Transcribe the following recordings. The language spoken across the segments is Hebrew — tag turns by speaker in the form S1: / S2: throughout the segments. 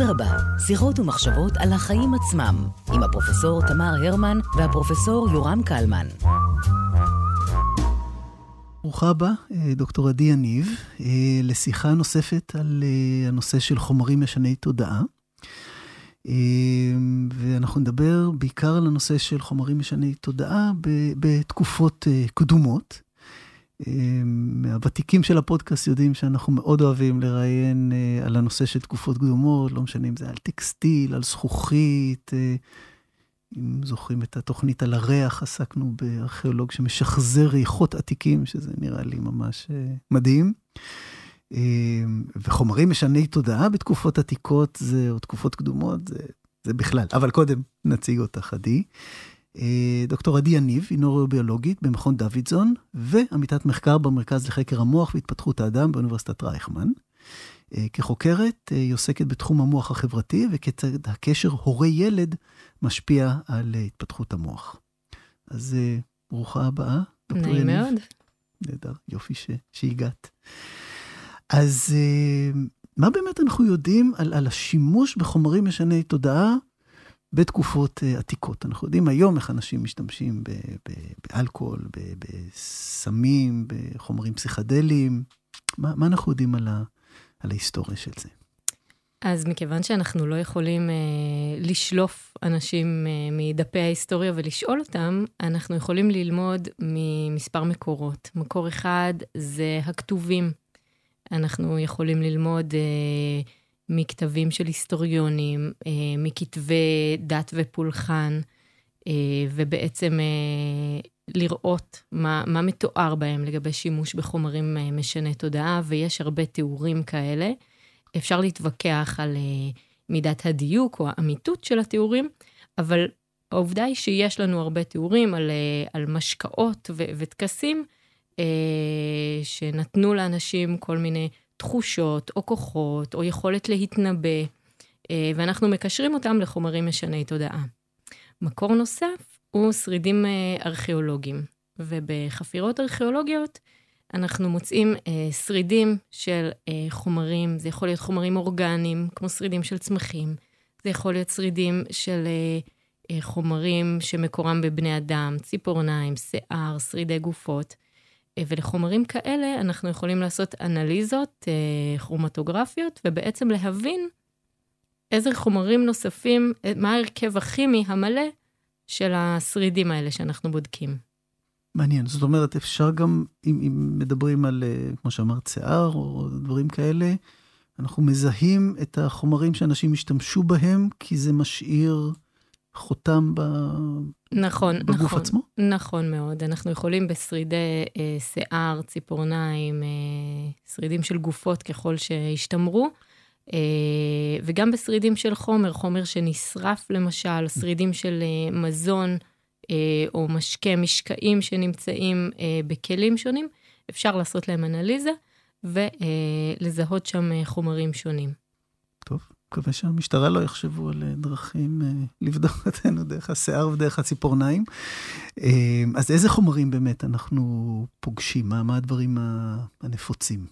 S1: אדרבה, שיחות ומחשבות על החיים עצמם, עם הפרופסור תמר הרמן והפרופסור יורם קלמן.
S2: ברוכה הבאה, דוקטור עדי יניב, לשיחה נוספת על הנושא של חומרים משני תודעה. ואנחנו נדבר בעיקר על הנושא של חומרים משני תודעה בתקופות קדומות. מהוותיקים של הפודקאסט יודעים שאנחנו מאוד אוהבים לראיין על הנושא של תקופות קדומות, לא משנה אם זה על טקסטיל, על זכוכית. אם זוכרים את התוכנית על הריח, עסקנו בארכיאולוג שמשחזר ריחות עתיקים, שזה נראה לי ממש מדהים. וחומרים משני תודעה בתקופות עתיקות, זה, או תקופות קדומות, זה, זה בכלל. אבל קודם נציג אותך, עדי. דוקטור עדי יניב היא נוירוביולוגית במכון דוידזון, ועמיתת מחקר במרכז לחקר המוח והתפתחות האדם באוניברסיטת רייכמן. כחוקרת, היא עוסקת בתחום המוח החברתי, וכיצד הקשר הורה-ילד משפיע על התפתחות המוח. אז ברוכה הבאה,
S3: דוקטור יניב. נעים מאוד.
S2: נהדר, יופי ש... שהגעת. אז מה באמת אנחנו יודעים על, על השימוש בחומרים משני תודעה בתקופות עתיקות? אנחנו יודעים היום איך אנשים משתמשים באלכוהול, בסמים, בחומרים פסיכדליים. מה, מה אנחנו יודעים על, ה, על ההיסטוריה של זה?
S3: אז מכיוון שאנחנו לא יכולים אה, לשלוף אנשים אה, מדפי ההיסטוריה ולשאול אותם, אנחנו יכולים ללמוד ממספר מקורות. מקור אחד זה הכתובים. אנחנו יכולים ללמוד אה, מכתבים של היסטוריונים, אה, מכתבי דת ופולחן, אה, ובעצם אה, לראות מה, מה מתואר בהם לגבי שימוש בחומרים משני תודעה, ויש הרבה תיאורים כאלה. אפשר להתווכח על מידת הדיוק או האמיתות של התיאורים, אבל העובדה היא שיש לנו הרבה תיאורים על, על משקאות וטקסים, שנתנו לאנשים כל מיני תחושות או כוחות או יכולת להתנבא, אה, ואנחנו מקשרים אותם לחומרים משני תודעה. מקור נוסף הוא שרידים אה, ארכיאולוגיים, ובחפירות ארכיאולוגיות אנחנו מוצאים אה, שרידים של חומרים, זה יכול להיות חומרים אורגניים, כמו שרידים של צמחים, זה יכול להיות שרידים של חומרים שמקורם בבני אדם, ציפורניים, שיער, שרידי גופות. אה, ולחומרים כאלה אנחנו יכולים לעשות אנליזות אה, כרומטוגרפיות, ובעצם להבין איזה חומרים נוספים, אה, מה ההרכב הכימי המלא של השרידים האלה שאנחנו בודקים.
S2: מעניין, זאת אומרת, אפשר גם, אם, אם מדברים על, כמו שאמרת, שיער או דברים כאלה, אנחנו מזהים את החומרים שאנשים השתמשו בהם, כי זה משאיר חותם ב...
S3: נכון,
S2: בגוף
S3: נכון,
S2: עצמו?
S3: נכון מאוד. אנחנו יכולים בשרידי אה, שיער, ציפורניים, אה, שרידים של גופות ככל שהשתמרו, אה, וגם בשרידים של חומר, חומר שנשרף למשל, שרידים של אה, מזון אה, או משקה, משקעים שנמצאים אה, בכלים שונים, אפשר לעשות להם אנליזה ולזהות אה, שם אה, חומרים שונים.
S2: טוב. מקווה שהמשטרה לא יחשבו על אה, דרכים אה, לבדוק אותנו דרך השיער ודרך הציפורניים. אה, אז איזה חומרים באמת אנחנו פוגשים? מה, מה הדברים הנפוצים?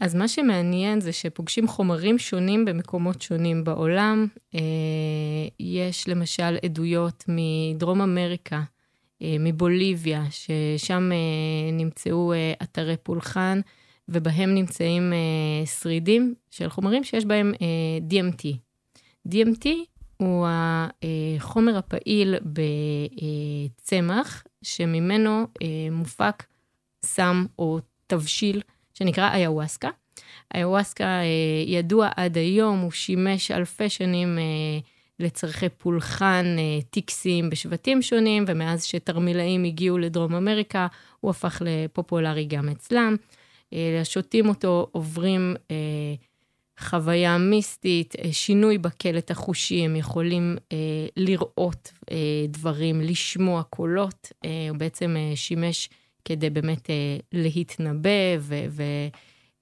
S3: אז מה שמעניין זה שפוגשים חומרים שונים במקומות שונים בעולם. יש למשל עדויות מדרום אמריקה, מבוליביה, ששם נמצאו אתרי פולחן. ובהם נמצאים אה, שרידים של חומרים שיש בהם אה, DMT. DMT הוא החומר הפעיל בצמח, שממנו אה, מופק סם או תבשיל שנקרא איוואסקה. איוואסקה אה, ידוע עד היום, הוא שימש אלפי שנים אה, לצורכי פולחן אה, טקסיים בשבטים שונים, ומאז שתרמילאים הגיעו לדרום אמריקה, הוא הפך לפופולרי גם אצלם. אה, השותים אותו עוברים אה, חוויה מיסטית, אה, שינוי בקלט החושי, הם יכולים לראות דברים, לשמוע קולות, הוא בעצם שימש כדי באמת להתנבא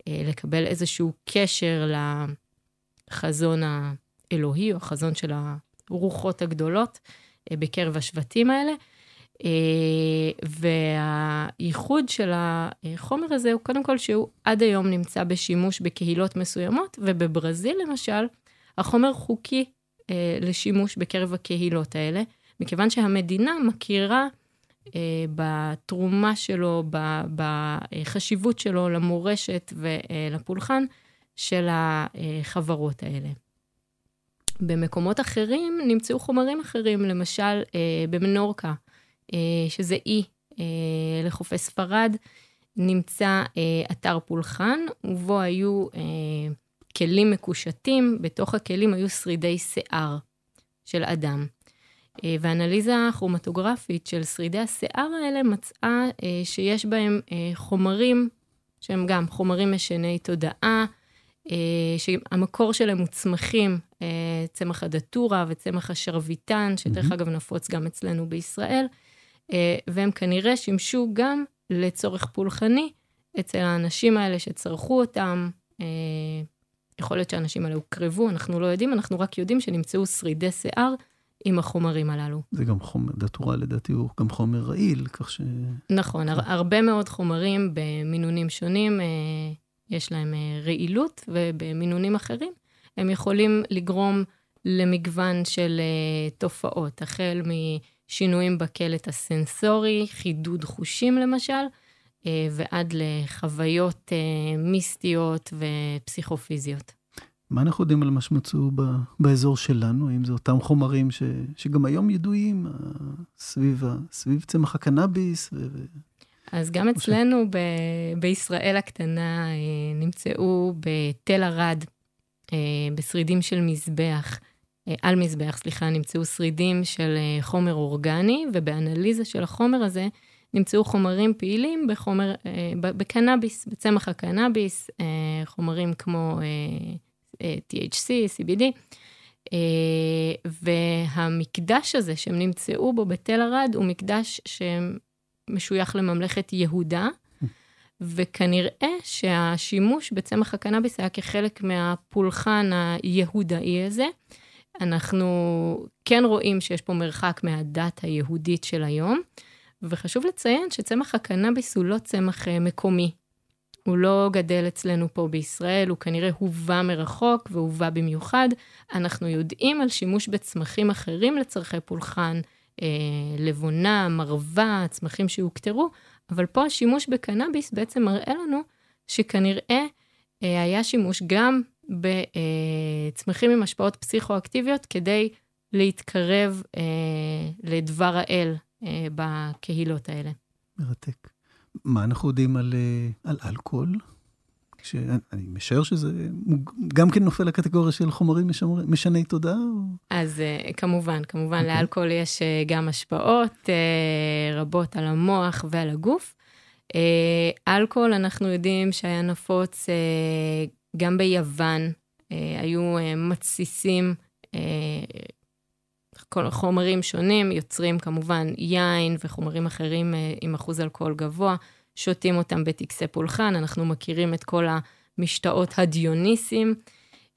S3: ולקבל איזשהו קשר לחזון האלוהי, או החזון של הרוחות הגדולות בקרב השבטים האלה. אה, והייחוד של החומר הזה הוא קודם כל שהוא עד היום נמצא בשימוש בקהילות מסוימות, ובברזיל למשל, החומר חוקי אה, לשימוש בקרב הקהילות האלה, מכיוון שהמדינה מכירה אה, בתרומה שלו, ב, בחשיבות שלו למורשת ולפולחן של החברות האלה. במקומות אחרים נמצאו חומרים אחרים, למשל אה, במנורקה, אה, שזה אי אה, לחופי ספרד, נמצא אה, אתר פולחן, ובו היו אה, כלים מקושטים, בתוך הכלים היו שרידי שיער של אדם. אה, ואנליזה כרומטוגרפית של שרידי השיער האלה מצאה אה, שיש בהם אה, חומרים שהם גם חומרים משני תודעה, שהמקור שלהם הוא צמחים, צמח הדטורה וצמח השרביטן, שדרך mm-hmm. אגב נפוץ גם אצלנו בישראל, והם כנראה שימשו גם לצורך פולחני אצל האנשים האלה שצרכו אותם. יכול להיות שהאנשים האלה הוקרבו, אנחנו לא יודעים, אנחנו רק יודעים שנמצאו שרידי שיער עם החומרים הללו.
S2: זה גם חומר, דתורה לדעתי הוא גם חומר רעיל, כך ש...
S3: נכון, הר, הרבה מאוד חומרים במינונים שונים, אה, יש להם אה, רעילות, ובמינונים אחרים הם יכולים לגרום למגוון של אה, תופעות, החל משינויים בקלט הסנסורי, חידוד חושים למשל, ועד לחוויות מיסטיות ופסיכופיזיות.
S2: מה אנחנו יודעים על מה שמצאו באזור שלנו? האם זה אותם חומרים ש, שגם היום ידועים אה, סביב, סביב צמח הקנאביס? ו,
S3: אז גם אצלנו ש... ב, בישראל הקטנה אה, נמצאו בתל ערד, אה, בשרידים של מזבח, על מזבח, סליחה, נמצאו שרידים של חומר אורגני, ובאנליזה של החומר הזה נמצאו חומרים פעילים בחומר, בקנאביס, בצמח הקנאביס, חומרים כמו... THC, CBD, אה, והמקדש הזה שהם נמצאו בו בתל ערד הוא מקדש שמשוייך לממלכת יהודה, וכנראה שהשימוש בצמח הקנאביס היה כחלק מהפולחן היהודאי הזה. אנחנו כן רואים שיש פה מרחק מהדת היהודית של היום, וחשוב לציין שצמח הקנאביס הוא לא צמח אה, מקומי. הוא לא גדל אצלנו פה בישראל, הוא כנראה הובא מרחוק והובא במיוחד. אנחנו יודעים על שימוש בצמחים אחרים לצורכי פולחן, אה, לבונה, מרווה, צמחים שהוכתרו, אבל פה השימוש בקנאביס בעצם מראה לנו שכנראה אה, היה שימוש גם בצמחים עם השפעות פסיכואקטיביות כדי להתקרב אה, לדבר האל אה, בקהילות האלה.
S2: מרתק. מה אנחנו יודעים על, אה, על אלכוהול? שאני משער שזה גם כן נופל לקטגוריה של חומרים משמר, משני תודעה? או...
S3: אז כמובן, כמובן, okay. אוקיי. לאלכוהול יש גם השפעות רבות על המוח ועל הגוף. אלכוהול, אנחנו יודעים שהיה נפוץ גם ביוון, היו מתסיסים, כל חומרים שונים, יוצרים כמובן יין וחומרים אחרים עם אחוז אלכוהול גבוה. שותים אותם בטקסי פולחן, אנחנו מכירים את כל המשתאות הדיוניסים,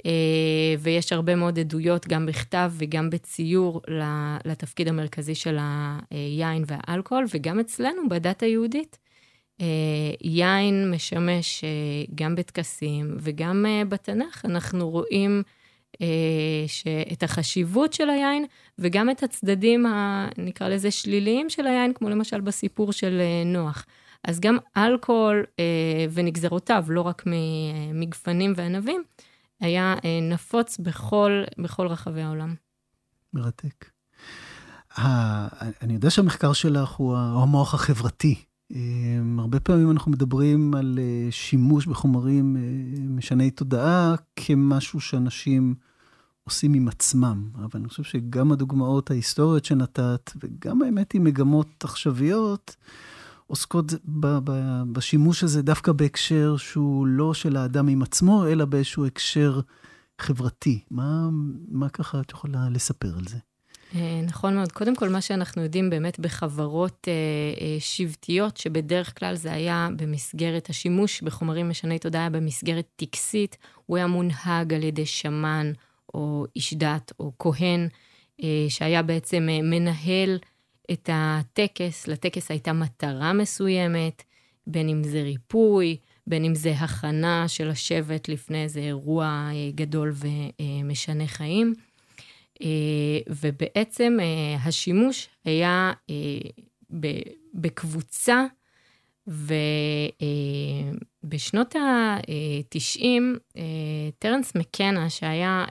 S3: אה, ויש הרבה מאוד עדויות, גם בכתב וגם בציור, לתפקיד המרכזי של היין והאלכוהול, וגם אצלנו, בדת היהודית. אה, יין משמש אה, גם בטקסים וגם בתנ"ך, אנחנו רואים את החשיבות של היין וגם את הצדדים, נקרא לזה שליליים של היין, כמו למשל בסיפור של נוח. אז גם אלכוהול אה, ונגזרותיו, לא רק מגפנים וענבים, היה אה, נפוץ בכל, בכל רחבי העולם.
S2: מרתק. אני יודע שהמחקר שלך הוא המוח החברתי. אה, הרבה פעמים אנחנו מדברים על אה, שימוש בחומרים אה, משני תודעה כמשהו שאנשים עושים עם עצמם, אבל אני חושב שגם הדוגמאות ההיסטוריות שנתת, וגם האמת היא מגמות עכשוויות, עוסקות ב, ב, בשימוש הזה דווקא בהקשר שהוא לא של האדם עם עצמו, אלא באיזשהו הקשר חברתי. מה, מה ככה את יכולה לספר על זה?
S3: אה, נכון מאוד. קודם כל, מה שאנחנו יודעים באמת בחברות אה, אה, שבטיות, שבדרך כלל זה היה במסגרת השימוש בחומרים משני תודעה, במסגרת טקסית, הוא היה מונהג על ידי שמן או איש דת או כהן, שהיה בעצם מנהל את הטקס, לטקס הייתה מטרה מסוימת, בין אם זה ריפוי, בין אם זה הכנה של השבט לפני איזה אירוע גדול ומשנה חיים. אה, ובעצם אה, השימוש היה בקבוצה, ובשנות ה-90, טרנס מקנה, שהיה,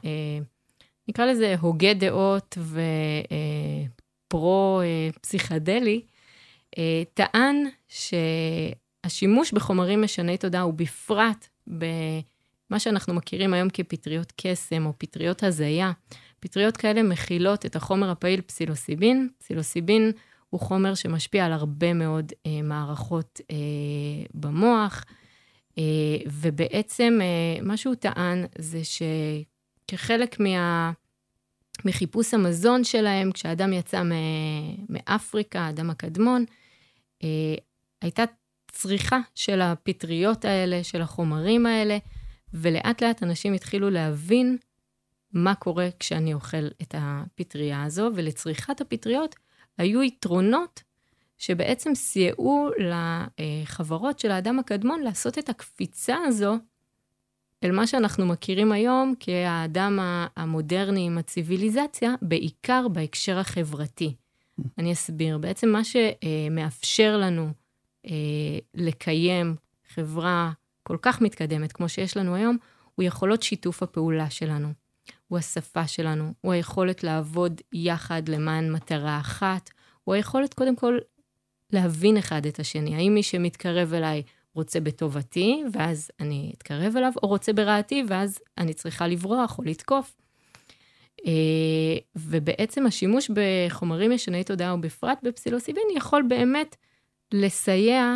S3: נקרא לזה הוגה דעות ופרו-פסיכדלי, טען ש... השימוש בחומרים משני תודעה, ובפרט במה שאנחנו מכירים היום כפטריות קסם או פטריות הזיה, פטריות כאלה מכילות את החומר הפעיל פסילוסיבין. פסילוסיבין הוא חומר שמשפיע על הרבה מאוד אה, מערכות אה, במוח, אה, ובעצם אה, מה שהוא טען זה שכחלק מה... מחיפוש המזון שלהם, כשאדם יצא מאפריקה, האדם הקדמון, אה, הייתה הצריכה של הפטריות האלה, של החומרים האלה, ולאט לאט אנשים התחילו להבין מה קורה כשאני אוכל את הפטריה הזו, ולצריכת הפטריות היו יתרונות שבעצם סייעו לחברות של האדם הקדמון לעשות את הקפיצה הזו אל מה שאנחנו מכירים היום כאדם המודרני עם הציוויליזציה, בעיקר בהקשר החברתי. אני אסביר. בעצם מה שמאפשר לנו אה, לקיים חברה כל כך מתקדמת כמו שיש לנו היום, הוא יכולות שיתוף הפעולה שלנו. הוא השפה שלנו, הוא היכולת לעבוד יחד למען מטרה אחת, הוא היכולת קודם כל להבין אחד את השני. האם מי שמתקרב אליי רוצה בטובתי, ואז אני אתקרב אליו, או רוצה ברעתי, ואז אני צריכה לברוח או לתקוף. אה, ובעצם השימוש בחומרים ישני תודעה, ובפרט בפסילוסיבין, יכול באמת לסייע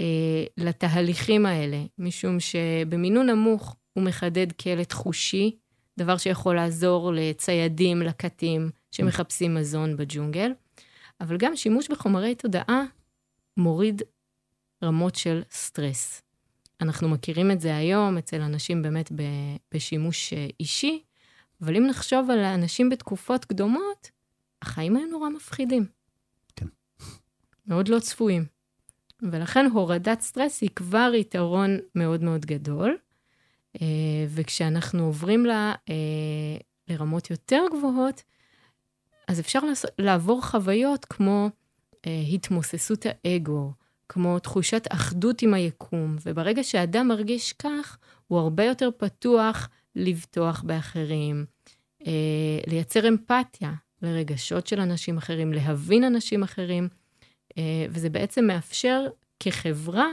S3: אה, לתהליכים האלה, משום שבמינון נמוך הוא מחדד כלא חושי, דבר שיכול לעזור לציידים, לקטים שמחפשים מזון בג'ונגל, אבל גם שימוש בחומרי תודעה מוריד רמות של סטרס. אנחנו מכירים את זה היום אצל אנשים באמת בשימוש אישי, אבל אם נחשוב על אנשים בתקופות קדומות, החיים היו נורא מפחידים. מאוד לא צפויים. ולכן הורדת סטרס היא כבר יתרון מאוד מאוד גדול. אה, וכשאנחנו עוברים לה, אה, לרמות יותר גבוהות, אז אפשר לעבור חוויות כמו אה, התמוססות האגו, כמו תחושת אחדות עם היקום, וברגע שאדם מרגיש כך, הוא הרבה יותר פתוח לבטוח באחרים, לייצר אמפתיה לרגשות של אנשים אחרים, להבין אנשים אחרים, וזה בעצם מאפשר כחברה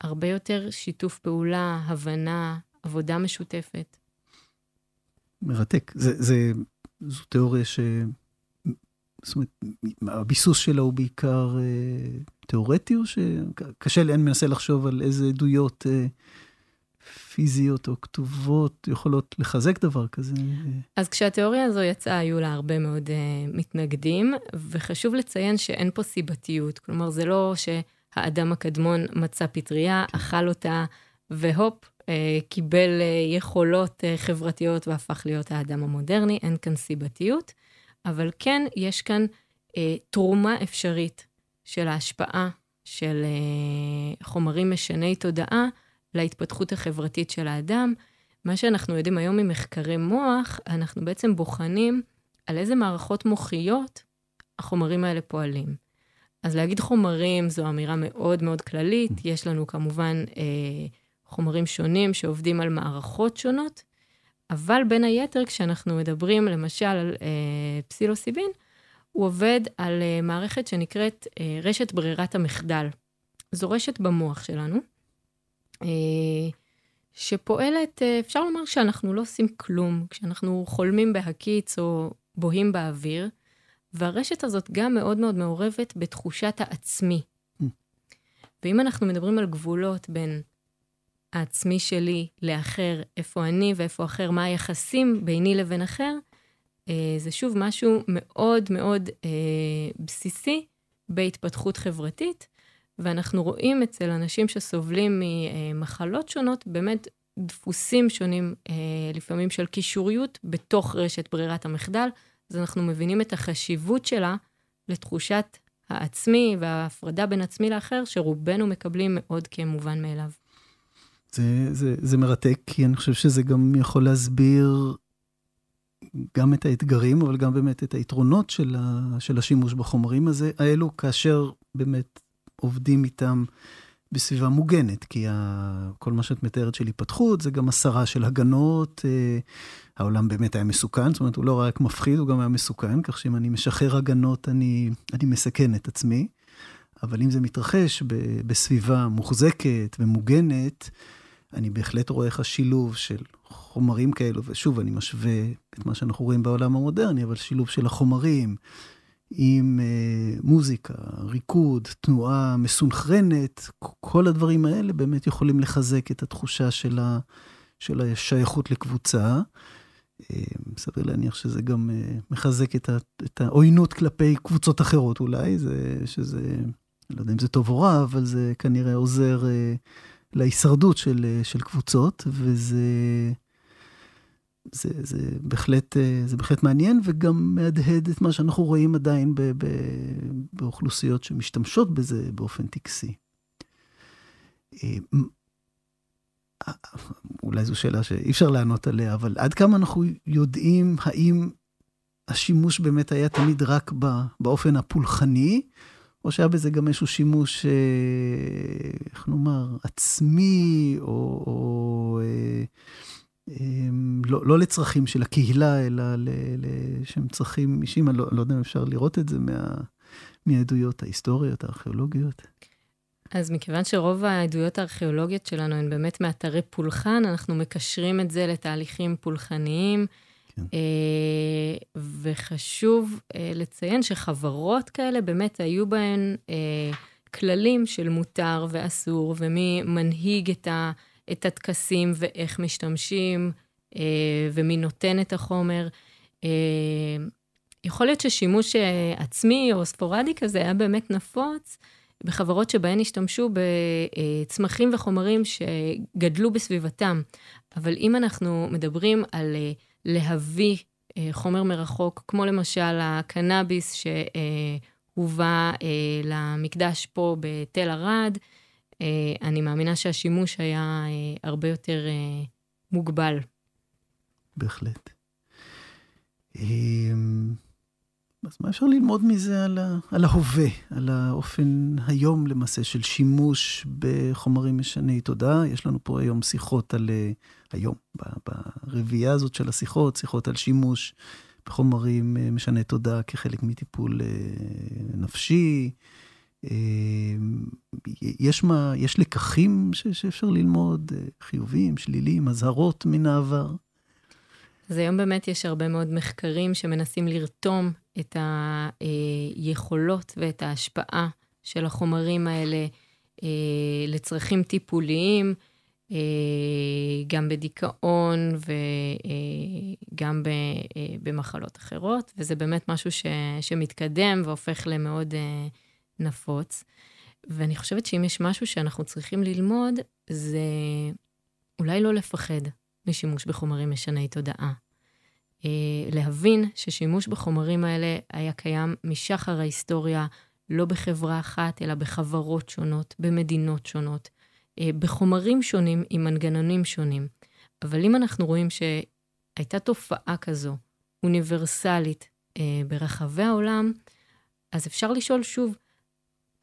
S3: הרבה יותר שיתוף פעולה, הבנה, עבודה משותפת.
S2: מרתק. זה, זה, זו תיאוריה ש... זאת אומרת, הביסוס שלה הוא בעיקר אה, תיאורטי, או שקשה לי, אני מנסה לחשוב על איזה עדויות אה, פיזיות או כתובות יכולות לחזק דבר כזה?
S3: אז כשהתיאוריה הזו יצאה, היו לה הרבה מאוד uh, מתנגדים, וחשוב לציין שאין פה סיבתיות. כלומר, זה לא שהאדם הקדמון מצא פטריה, כן. אכל אותה, והופ, קיבל uh, יכולות uh, חברתיות והפך להיות האדם המודרני, אין כאן סיבתיות, אבל כן, יש כאן תרומה אפשרית של ההשפעה של חומרים משני תודעה, להתפתחות החברתית של האדם. מה שאנחנו יודעים היום ממחקרי מוח, אנחנו בעצם בוחנים על איזה מערכות מוחיות החומרים האלה פועלים. אז להגיד חומרים זו אמירה מאוד מאוד כללית, יש לנו כמובן אה, חומרים שונים שעובדים על מערכות שונות, אבל בין היתר, כשאנחנו מדברים למשל על אה, פסילוסיבין, הוא עובד על אה, מערכת שנקראת אה, רשת ברירת המחדל. זו רשת במוח שלנו, אה, שפועלת, אה, אפשר לומר שאנחנו לא עושים כלום, כשאנחנו חולמים בהקיץ או בוהים באוויר, והרשת הזאת גם מאוד מאוד מעורבת בתחושת העצמי. Mm. ואם אנחנו מדברים על גבולות בין העצמי שלי לאחר, איפה אני ואיפה אחר, מה היחסים ביני לבין אחר, אה, זה שוב משהו מאוד מאוד בסיסי בהתפתחות חברתית, ואנחנו רואים אצל אנשים שסובלים ממחלות שונות, באמת דפוסים שונים, אה, לפעמים של קישוריות, בתוך רשת ברירת המחדל. אז אנחנו מבינים את החשיבות שלה לתחושת העצמי וההפרדה בין עצמי לאחר, שרובנו מקבלים מאוד כמובן מאליו.
S2: זה, זה, זה מרתק, כי אני חושב שזה גם יכול להסביר גם את האתגרים, אבל גם באמת את היתרונות של, ה, של השימוש בחומרים הזה, האלו, כאשר באמת עובדים איתם בסביבה מוגנת, כי ה, כל מה שאת מתארת של התפתחות זה גם הסרה של הגנות. אה, העולם באמת היה מסוכן, זאת אומרת, הוא לא רק מפחיד, הוא גם היה מסוכן, כך שאם אני משחרר הגנות, אני, אני מסכן את עצמי. אבל אם זה מתרחש בסביבה מוחזקת ומוגנת, אני בהחלט רואה איך השילוב של חומרים כאלו, ושוב, אני משווה את מה שאנחנו רואים בעולם המודרני, אבל שילוב של החומרים עם אה, מוזיקה, ריקוד, תנועה מסונכרנת, כל הדברים האלה באמת יכולים לחזק את התחושה של, ה, של השייכות לקבוצה. אה, סביר להניח שזה גם אה, מחזק את, ה, את העוינות כלפי קבוצות אחרות אולי, זה, שזה, לא יודע אם זה טוב או רע, אבל זה כנראה עוזר אה, להישרדות של, אה, של קבוצות, וזה... זה, זה, בהחלט, אה, זה בהחלט מעניין וגם מהדהד את מה שאנחנו רואים עדיין ב, ב, באוכלוסיות שמשתמשות בזה באופן טקסי. אה, אולי זו שאלה שאי אפשר לענות עליה, אבל עד כמה אנחנו יודעים האם השימוש באמת היה תמיד רק באופן הפולחני, או שהיה בזה גם איזשהו שימוש, איך נאמר, עצמי, או... או אמ, לא, לא לצרכים של הקהילה, אלא שהם צרכים אישיים, אני לא, לא יודע אם אפשר לראות את זה מה, מהעדויות ההיסטוריות, הארכיאולוגיות.
S3: אז מכיוון שרוב העדויות הארכיאולוגיות שלנו הן באמת מאתרי פולחן, אנחנו מקשרים את זה לתהליכים פולחניים. כן. אה, וחשוב אה, לציין שחברות כאלה, באמת היו בהן אה, כללים של מותר ואסור, ומי מנהיג את הטקסים ואיך משתמשים, ומי נותן את החומר. יכול להיות ששימוש עצמי או ספורדי כזה היה באמת נפוץ בחברות שבהן השתמשו בצמחים וחומרים שגדלו בסביבתם. אבל אם אנחנו מדברים על להביא חומר מרחוק, כמו למשל הקנאביס שהובא למקדש פה בתל ערד, אה, אני מאמינה שהשימוש היה אה, הרבה יותר אה, מוגבל.
S2: בהחלט. אז מה אפשר ללמוד מזה על, ה, על ההווה, על האופן היום למעשה של שימוש בחומרים משני תודעה? יש לנו פה היום שיחות על, היום, ברביעייה הזאת של השיחות, שיחות על שימוש בחומרים משני תודעה כחלק מטיפול נפשי, אמ, יש, מה, יש לקחים ש, שאפשר ללמוד, אה, חיובים, שליליים, אזהרות מן העבר?
S3: אז היום באמת יש הרבה מאוד מחקרים שמנסים לרתום את היכולות ואת ההשפעה של החומרים האלה אה, לצרכים טיפוליים, אה, גם בדיכאון וגם במחלות אחרות, וזה באמת משהו ש, שמתקדם והופך למאוד נפוץ. ואני חושבת שאם יש משהו שאנחנו צריכים ללמוד, זה אולי לא לפחד משימוש בחומרים משני תודעה. אה, להבין ששימוש בחומרים האלה היה קיים משחר ההיסטוריה, לא בחברה אחת, אלא בחברות שונות, במדינות שונות, אה, בחומרים שונים עם מנגנונים שונים. אבל אם אנחנו רואים שהייתה תופעה כזו, אוניברסלית, אה, ברחבי העולם, אז אפשר לשאול שוב,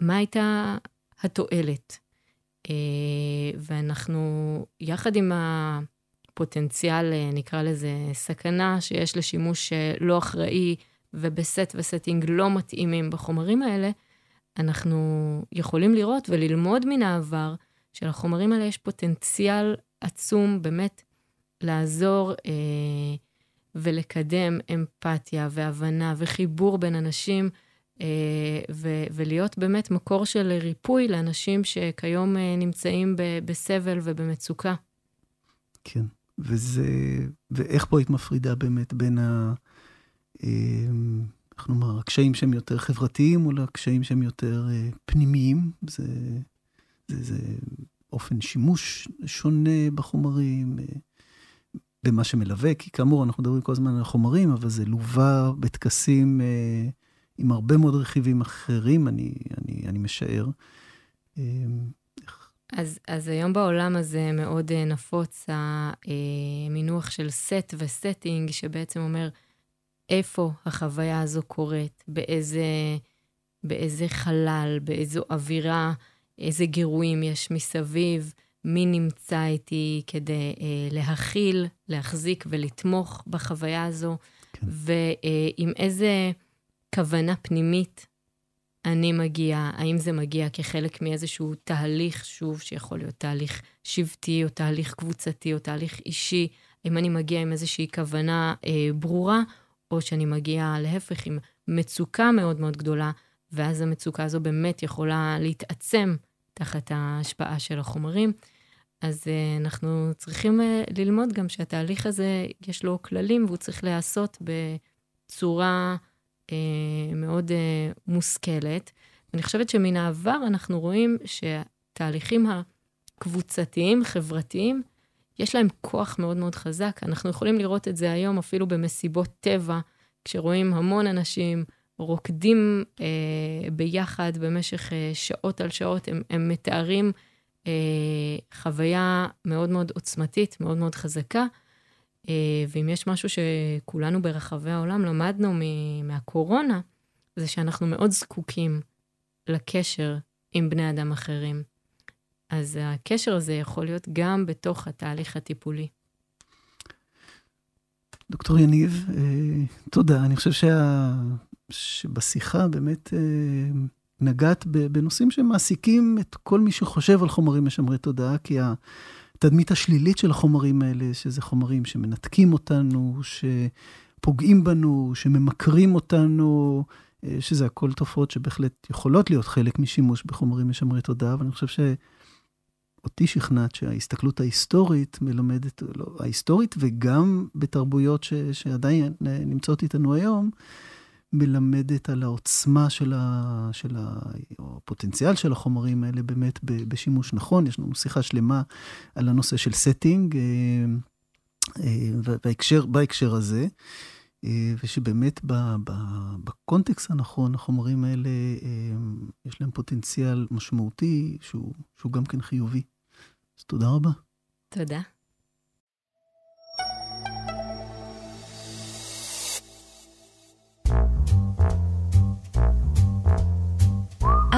S3: מה הייתה התועלת. ואנחנו, יחד עם הפוטנציאל, אה, נקרא לזה סכנה, שיש לשימוש אה, לא אחראי ובסט וסטינג לא מתאימים בחומרים האלה, אנחנו יכולים לראות וללמוד מן העבר שלחומרים האלה יש פוטנציאל עצום באמת לעזור אה, ולקדם אמפתיה והבנה וחיבור בין אנשים אה, ו- ולהיות באמת מקור של ריפוי לאנשים שכיום אה, נמצאים ב- בסבל ובמצוקה.
S2: כן, וזה, ואיך פה היית מפרידה באמת בין ה... אה, איך נאמר, הקשיים שהם יותר חברתיים או לקשיים שהם יותר פנימיים? זה, זה, זה אופן שימוש שונה בחומרים, במה שמלווה, כי כאמור, אנחנו מדברים כל הזמן על חומרים, אבל זה לווה בטקסים עם הרבה מאוד רכיבים אחרים, אני, אני, אני משער. אמ,
S3: אז, אז היום בעולם הזה מאוד uh, נפוץ המינוח של set וסטינג, שבעצם אומר איפה החוויה הזו קורית, באיזה, באיזה חלל, באיזו אווירה, איזה גירויים יש מסביב, מי נמצא איתי כדי uh, להכיל, להחזיק ולתמוך בחוויה הזו, כן. ועם uh, איזה כוונה פנימית אני מגיע, האם זה מגיע כחלק מאיזשהו תהליך, שוב, שיכול להיות תהליך שבטי, או תהליך קבוצתי, או תהליך אישי, האם אני מגיע עם איזושהי כוונה אה, ברורה, או שאני מגיע להפך עם מצוקה מאוד מאוד גדולה, ואז המצוקה הזו באמת יכולה להתעצם תחת ההשפעה של החומרים. אז אה, אנחנו צריכים אה, ללמוד גם שהתהליך הזה, יש לו כללים, והוא צריך להיעשות בצורה... אה, מאוד אה, מושכלת. אני חושבת שמן העבר אנחנו רואים שהתהליכים הקבוצתיים, חברתיים, יש להם כוח מאוד מאוד חזק. אנחנו יכולים לראות את זה היום אפילו במסיבות טבע, כשרואים המון אנשים רוקדים אה, ביחד במשך אה, שעות על שעות, הם, הם מתארים אה, חוויה מאוד מאוד עוצמתית, מאוד מאוד חזקה. אה, ואם יש משהו שכולנו ברחבי העולם למדנו מהקורונה, זה שאנחנו מאוד זקוקים לקשר עם בני אדם אחרים. אז הקשר הזה יכול להיות גם בתוך התהליך הטיפולי.
S2: דוקטור יניב, אה, תודה. אני חושב שה... שבשיחה באמת אה, נגעת בנושאים שמעסיקים את כל מי שחושב על חומרים משמרי תודעה, כי התדמית השלילית של החומרים האלה, שזה חומרים שמנתקים אותנו, שפוגעים בנו, שממכרים אותנו, אה, שזה הכל תופעות שבהחלט יכולות להיות חלק משימוש בחומרים משמרי תודעה, ואני חושב שאותי שכנעת שההסתכלות ההיסטורית מלמדת, לא, ההיסטורית וגם בתרבויות ש, שעדיין נמצאות איתנו היום, מלמדת על העוצמה של, ה, של ה, או הפוטנציאל של החומרים האלה באמת בשימוש נכון. יש לנו שיחה שלמה על הנושא של setting, אה, אה, בהקשר, בהקשר הזה, אה, ושבאמת בקונטקסט הנכון, החומרים האלה, יש להם פוטנציאל משמעותי שהוא, שהוא גם כן חיובי. אז תודה רבה.
S3: תודה.